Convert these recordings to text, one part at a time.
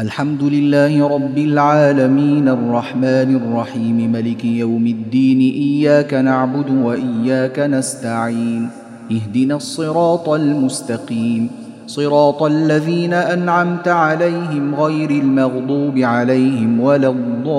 الحمد لله رب العالمين الرحمن الرحيم ملك يوم الدين إياك نعبد وإياك نستعين اهدنا الصراط المستقيم صراط الذين أنعمت عليهم غير المغضوب عليهم ولا الضالين.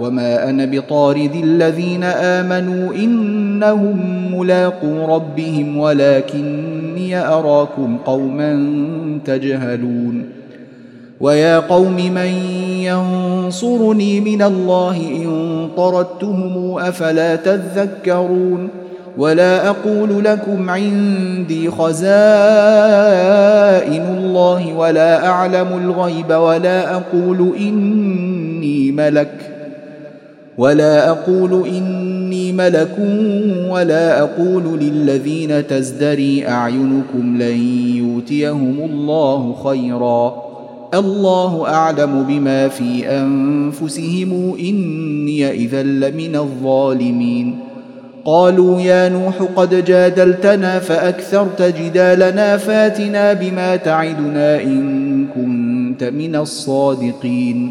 وما أنا بطارد الذين امنوا انهم ملاقو ربهم ولكني اراكم قوما تجهلون ويا قوم من ينصرني من الله ان طردتهم افلا تذكرون ولا أقول لكم عندي خزائن الله ولا اعلم الغيب ولا أقول اني ملك ولا أقول إني ملك ولا أقول للذين تزدري أعينكم لن يؤتيهم الله خيرا. الله أعلم بما في أنفسهم إني إذا لمن الظالمين. قالوا يا نوح قد جادلتنا فأكثرت جدالنا فاتنا بما تعدنا إن كنت من الصادقين.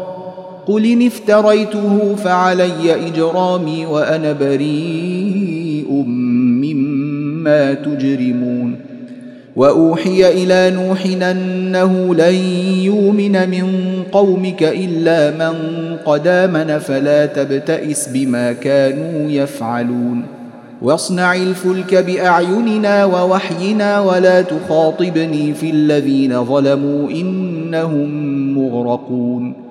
قل إن افتريته فعلي إجرامي وأنا بريء مما تجرمون. وأوحي إلى نوح أنه لن يؤمن من قومك إلا من قد آمن فلا تبتئس بما كانوا يفعلون. واصنع الفلك بأعيننا ووحينا ولا تخاطبني في الذين ظلموا إنهم مغرقون.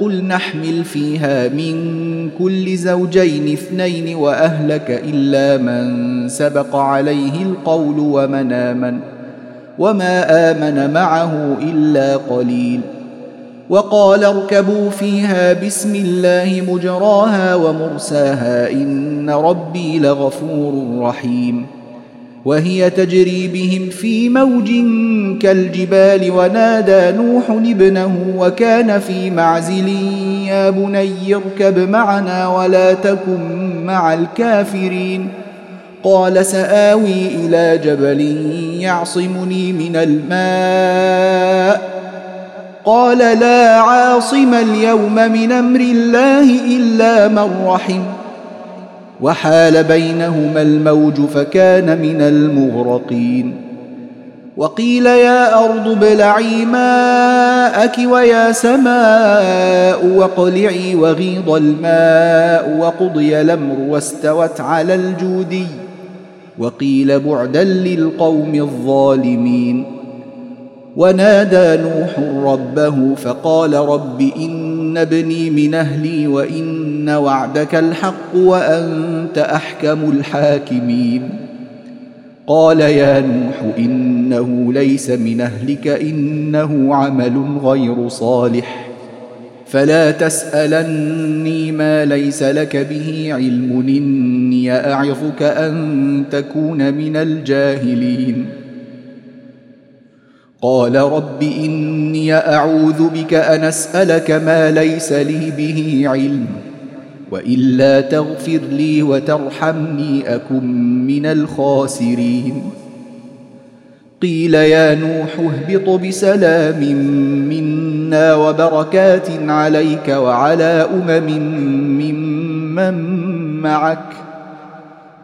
قل نحمل فيها من كل زوجين اثنين وأهلك إلا من سبق عليه القول ومن آمن وما آمن معه إلا قليل. وقال اركبوا فيها بسم الله مجراها ومرساها إن ربي لغفور رحيم. وهي تجري بهم في موج كالجبال ونادى نوح ابنه وكان في معزل يا بني اركب معنا ولا تكن مع الكافرين. قال سآوي إلى جبل يعصمني من الماء. قال لا عاصم اليوم من أمر الله إلا من رحم. وحال بينهما الموج فكان من المغرقين. وقيل يا أرض ابلعي ماءك ويا سماء واقلعي وغيض الماء وقضي الأمر واستوت على الجودي. وقيل بعدا للقوم الظالمين. ونادى نوح ربه فقال رب إن ابني من أهلي وإن وعدك الحق وأنت أحكم الحاكمين. قال يا نوح إنه ليس من أهلك إنه عمل غير صالح. فلا تسألني ما ليس لك به علم إني أعظك أن تكون من الجاهلين. قال رب إني أعوذ بك أن أسألك ما ليس لي به علم وإلا تغفر لي وترحمني أكن من الخاسرين. قيل يا نوح اهبط بسلام منا وبركات عليك وعلى أمم ممن معك.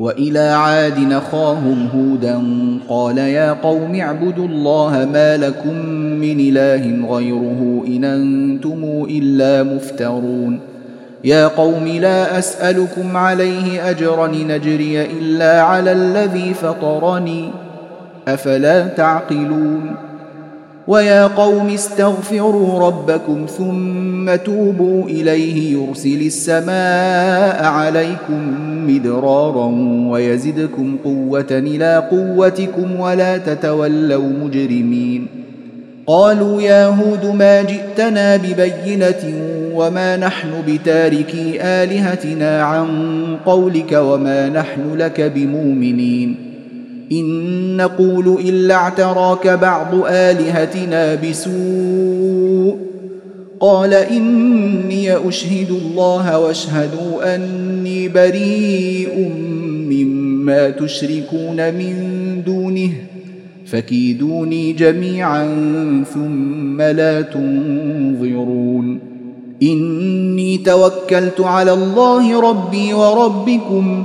وإلى عاد نخاهم هودا قال يا قوم اعبدوا الله ما لكم من إله غيره إن أنتم إلا مفترون. يا قوم لا أسألكم عليه أجرا نجري إلا على الذي فطرني. أفلا تعقلون؟ ويا قوم استغفروا ربكم ثم توبوا إليه يرسل السماء عليكم مدرارا ويزدكم قوة إلى قوتكم ولا تتولوا مجرمين قالوا يا هود ما جئتنا ببينة وما نحن بتاركي آلهتنا عن قولك وما نحن لك بمؤمنين إن نقول إلا اعتراك بعض آلهتنا بسوء. قال إني أشهد الله واشهدوا أني بريء مما تشركون من دونه فكيدوني جميعا ثم لا تنظرون. إني توكلت على الله ربي وربكم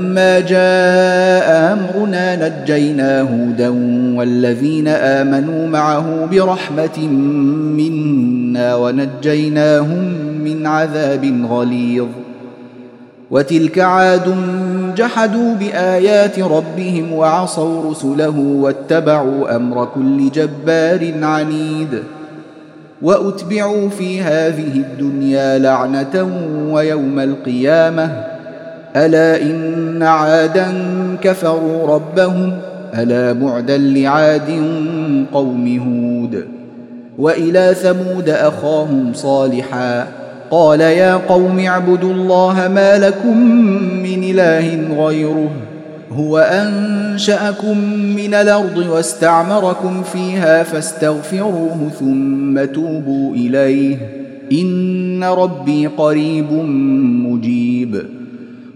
جاء امرنا نجينا هودا والذين امنوا معه برحمه منا ونجيناهم من عذاب غليظ وتلك عاد جحدوا بايات ربهم وعصوا رسله واتبعوا أمر كل جبار عنيد واتبعوا في هذه الدنيا لعنه ويوم القيامه ألا إن عادا كفروا ربهم ألا بعدا لعاد قوم هود وإلى ثمود أخاهم صالحا قال يا قوم اعبدوا الله ما لكم من إله غيره هو أنشأكم من الأرض واستعمركم فيها فاستغفروه ثم توبوا إليه إن ربي قريب مجيب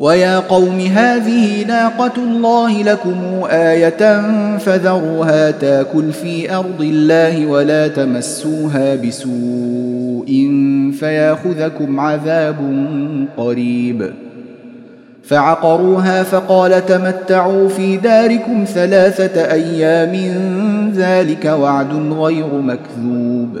ويا قوم هذه ناقة الله لكم آية فذروها تاكل في أرض الله ولا تمسوها بسوء فياخذكم عذاب قريب. فعقروها فقال تمتعوا في داركم ثلاثة أيام ذلك وعد غير مكذوب.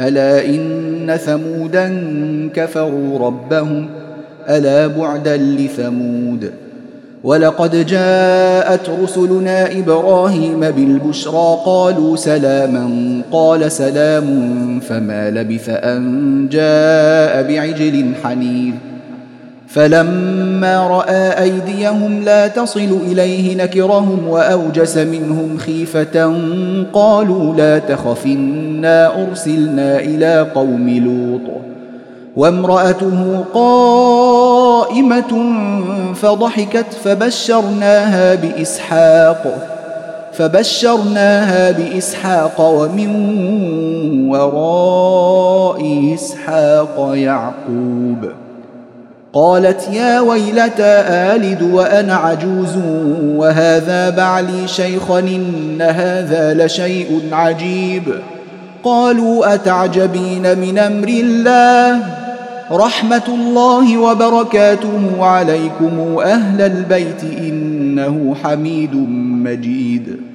ألا إن ثمودا كفروا ربهم ألا بعدا لثمود ولقد جاءت رسلنا إبراهيم بالبشرى قالوا سلاما قال سلام فما لبث أن جاء بعجل حنيذ فلما رأى أيديهم لا تصل إليه نكرهم وأوجس منهم خيفة قالوا لا تخف إنا أرسلنا إلى قوم لوط. وامرأته قائمة فضحكت فبشرناها بإسحاق فبشرناها بإسحاق ومن وراء إسحاق يعقوب. قالت يا ويلتى آلد وأنا عجوز وهذا بعلي شيخا إن هذا لشيء عجيب. قالوا أتعجبين من أمر الله؟ رحمة الله وبركاته عليكم أهل البيت إنه حميد مجيد.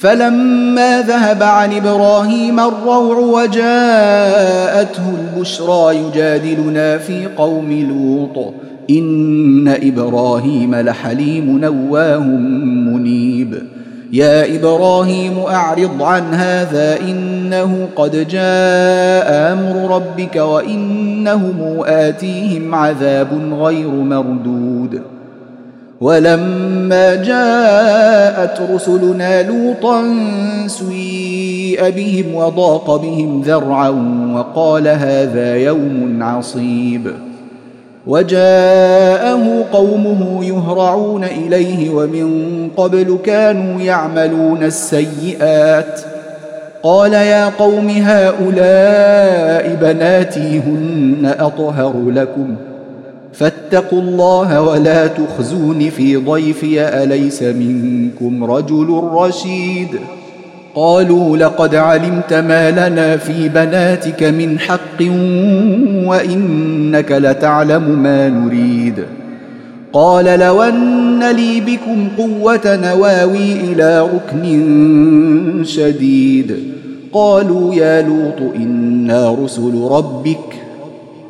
فلما ذهب عن إبراهيم الروع وجاءته البشرى يجادلنا في قوم لوط. إن إبراهيم لحليم نواه منيب. يا إبراهيم أعرض عن هذا إنه قد جاء أمر ربك وإنهم آتيهم عذاب غير مردود. ولما جاءت رسلنا لوطا سيء بهم وضاق بهم ذرعا وقال هذا يوم عصيب. وجاءه قومه يهرعون إليه ومن قبل كانوا يعملون السيئات. قال يا قوم هؤلاء بناتي هن أطهر لكم. فاتقوا الله ولا تخزون في ضيفي أليس منكم رجل رشيد؟ قالوا لقد علمت ما لنا في بناتك من حق وإنك لتعلم ما نريد. قال لو أن لي بكم قوة نواوي إلى ركن شديد. قالوا يا لوط إنا رسل ربك.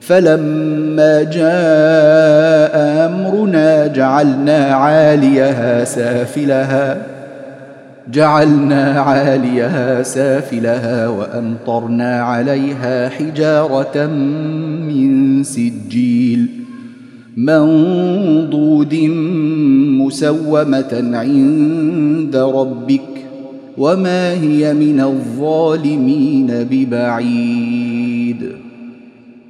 فلما جاء أمرنا جعلنا عاليها سافلها جعلنا عاليها سافلها وأمطرنا عليها حجارة من سجيل منضود مسومة عند ربك وما هي من الظالمين ببعيد.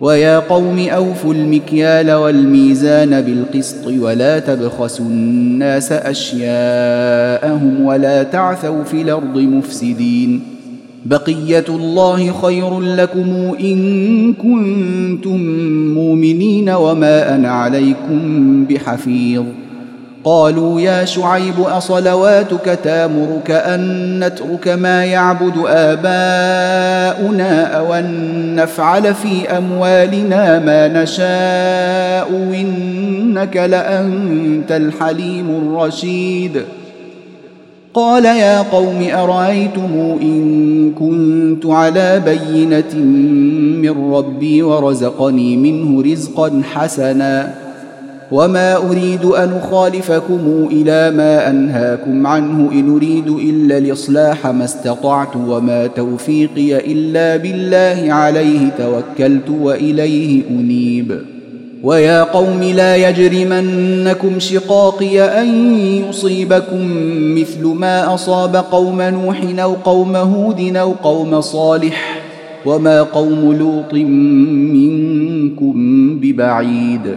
ويا قوم أوفوا المكيال والميزان بالقسط ولا تبخسوا الناس أشياءهم ولا تعثوا في الأرض مفسدين. بقية الله خير لكم إن كنتم مؤمنين وما أنا عليكم بحفيظ. قالوا يا شعيب أصلواتك تامرك أن نترك ما يعبد آباؤنا أو أن نفعل في أموالنا ما نشاء إنك لأنت الحليم الرشيد. قال يا قوم أرأيتم إن كنت على بينة من ربي ورزقني منه رزقا حسنا وما اريد ان اخالفكم إلى ما انهاكم عنه ان اريد الا الاصلاح ما استطعت وما توفيقي الا بالله عليه توكلت واليه انيب ويا قوم لا يجرمنكم شقاقي ان يصيبكم مثل ما اصاب قوم نوح أو قوم هود أو قوم صالح وما قوم لوط منكم ببعيد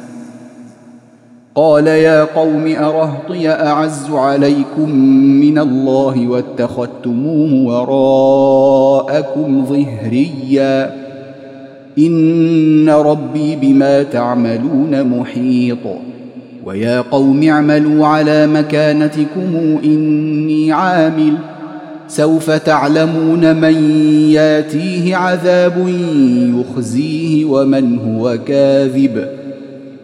قال يا قوم أرهطي أعز عليكم من الله واتخذتموه وراءكم ظهريا. إن ربي بما تعملون محيط. ويا قوم اعملوا على مكانتكم إني عامل. سوف تعلمون من ياتيه عذاب يخزيه ومن هو كاذب.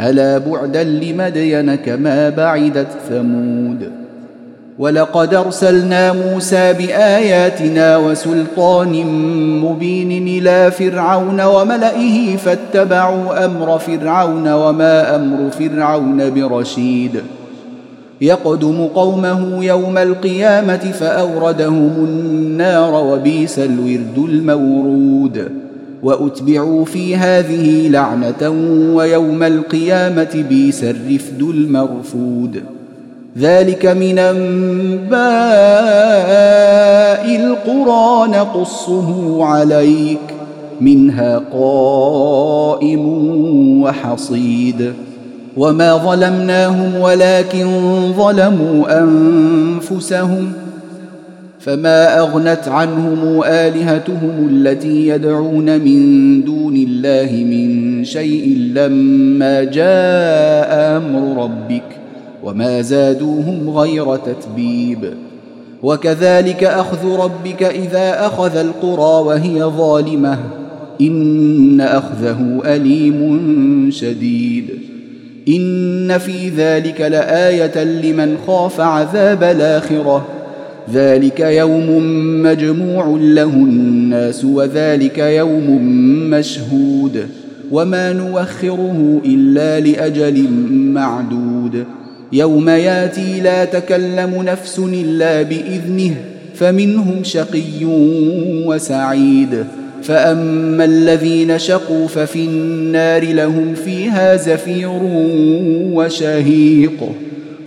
ألا بعدا لمدين كما بعدت ثمود ولقد أرسلنا موسى بآياتنا وسلطان مبين إلى فرعون وملئه فاتبعوا أمر فرعون وما أمر فرعون برشيد يقدم قومه يوم القيامة فأوردهم النار وبئس الورد المورود وأتبعوا في هذه لعنة ويوم القيامة بئس الرفد المرفود. ذلك من أنباء القرى نقصه عليك منها قائم وحصيد. وما ظلمناهم ولكن ظلموا أنفسهم فما اغنت عنهم الهتهم التي يدعون من دون الله من شيء لما جاء أمر ربك وما زادوهم غير تتبيب. وكذلك اخذ ربك اذا اخذ القرى وهي ظالمه ان اخذه اليم شديد. ان في ذلك لايه لمن خاف عذاب الاخره ذلك يوم مجموع له الناس وذلك يوم مشهود وما نوخره الا لاجل معدود يوم ياتي لا تكلم نفس الا باذنه فمنهم شقي وسعيد فاما الذين شقوا ففي النار لهم فيها زفير وشهيق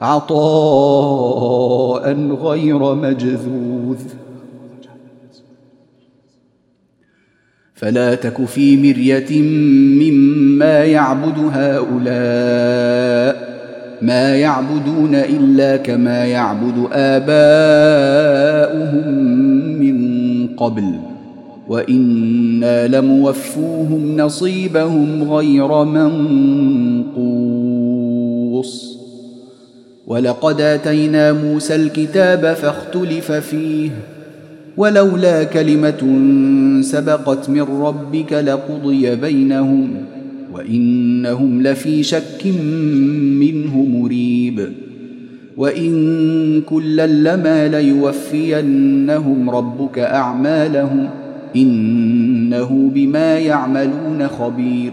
عطاء غير مجذوذ. فلا تك في مرية مما يعبد هؤلاء ما يعبدون إلا كما يعبد آباؤهم من قبل. وإنا لموفوهم نصيبهم غير منقوص. ولقد آتينا موسى الكتاب فاختلف فيه ولولا كلمة سبقت من ربك لقضي بينهم وإنهم لفي شك منه مريب. وإن كلا لما ليوفينهم ربك أعمالهم إنه بما يعملون خبير.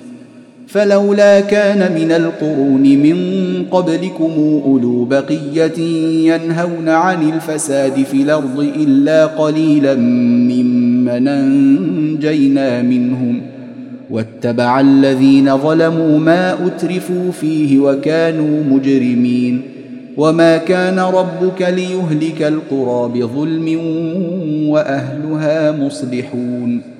فلولا كان من القرون من قبلكم أولو بقية ينهون عن الفساد في الأرض إلا قليلا ممن أنجينا منهم واتبع الذين ظلموا ما أترفوا فيه وكانوا مجرمين وما كان ربك ليهلك القرى بظلم وأهلها مصلحون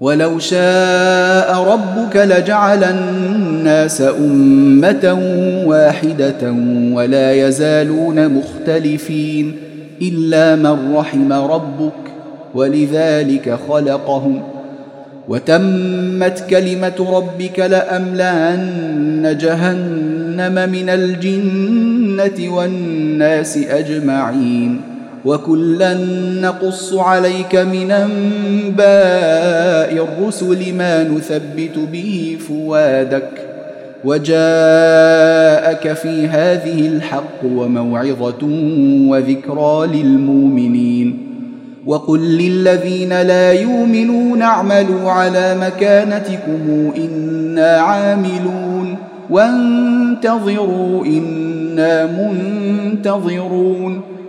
ولو شاء ربك لجعل الناس امه واحدة ولا يزالون مختلفين الا من رحم ربك ولذلك خلقهم وتمت كلمه ربك لاملان جهنم من الجنه والناس اجمعين وكلا نقص عليك من انباء الرسل ما نثبت به فوادك وجاءك في هذه الحق وموعظه وذكرى للمؤمنين وقل للذين لا يؤمنون اعملوا على مكانتكم أنا عاملون وانتظروا أنا منتظرون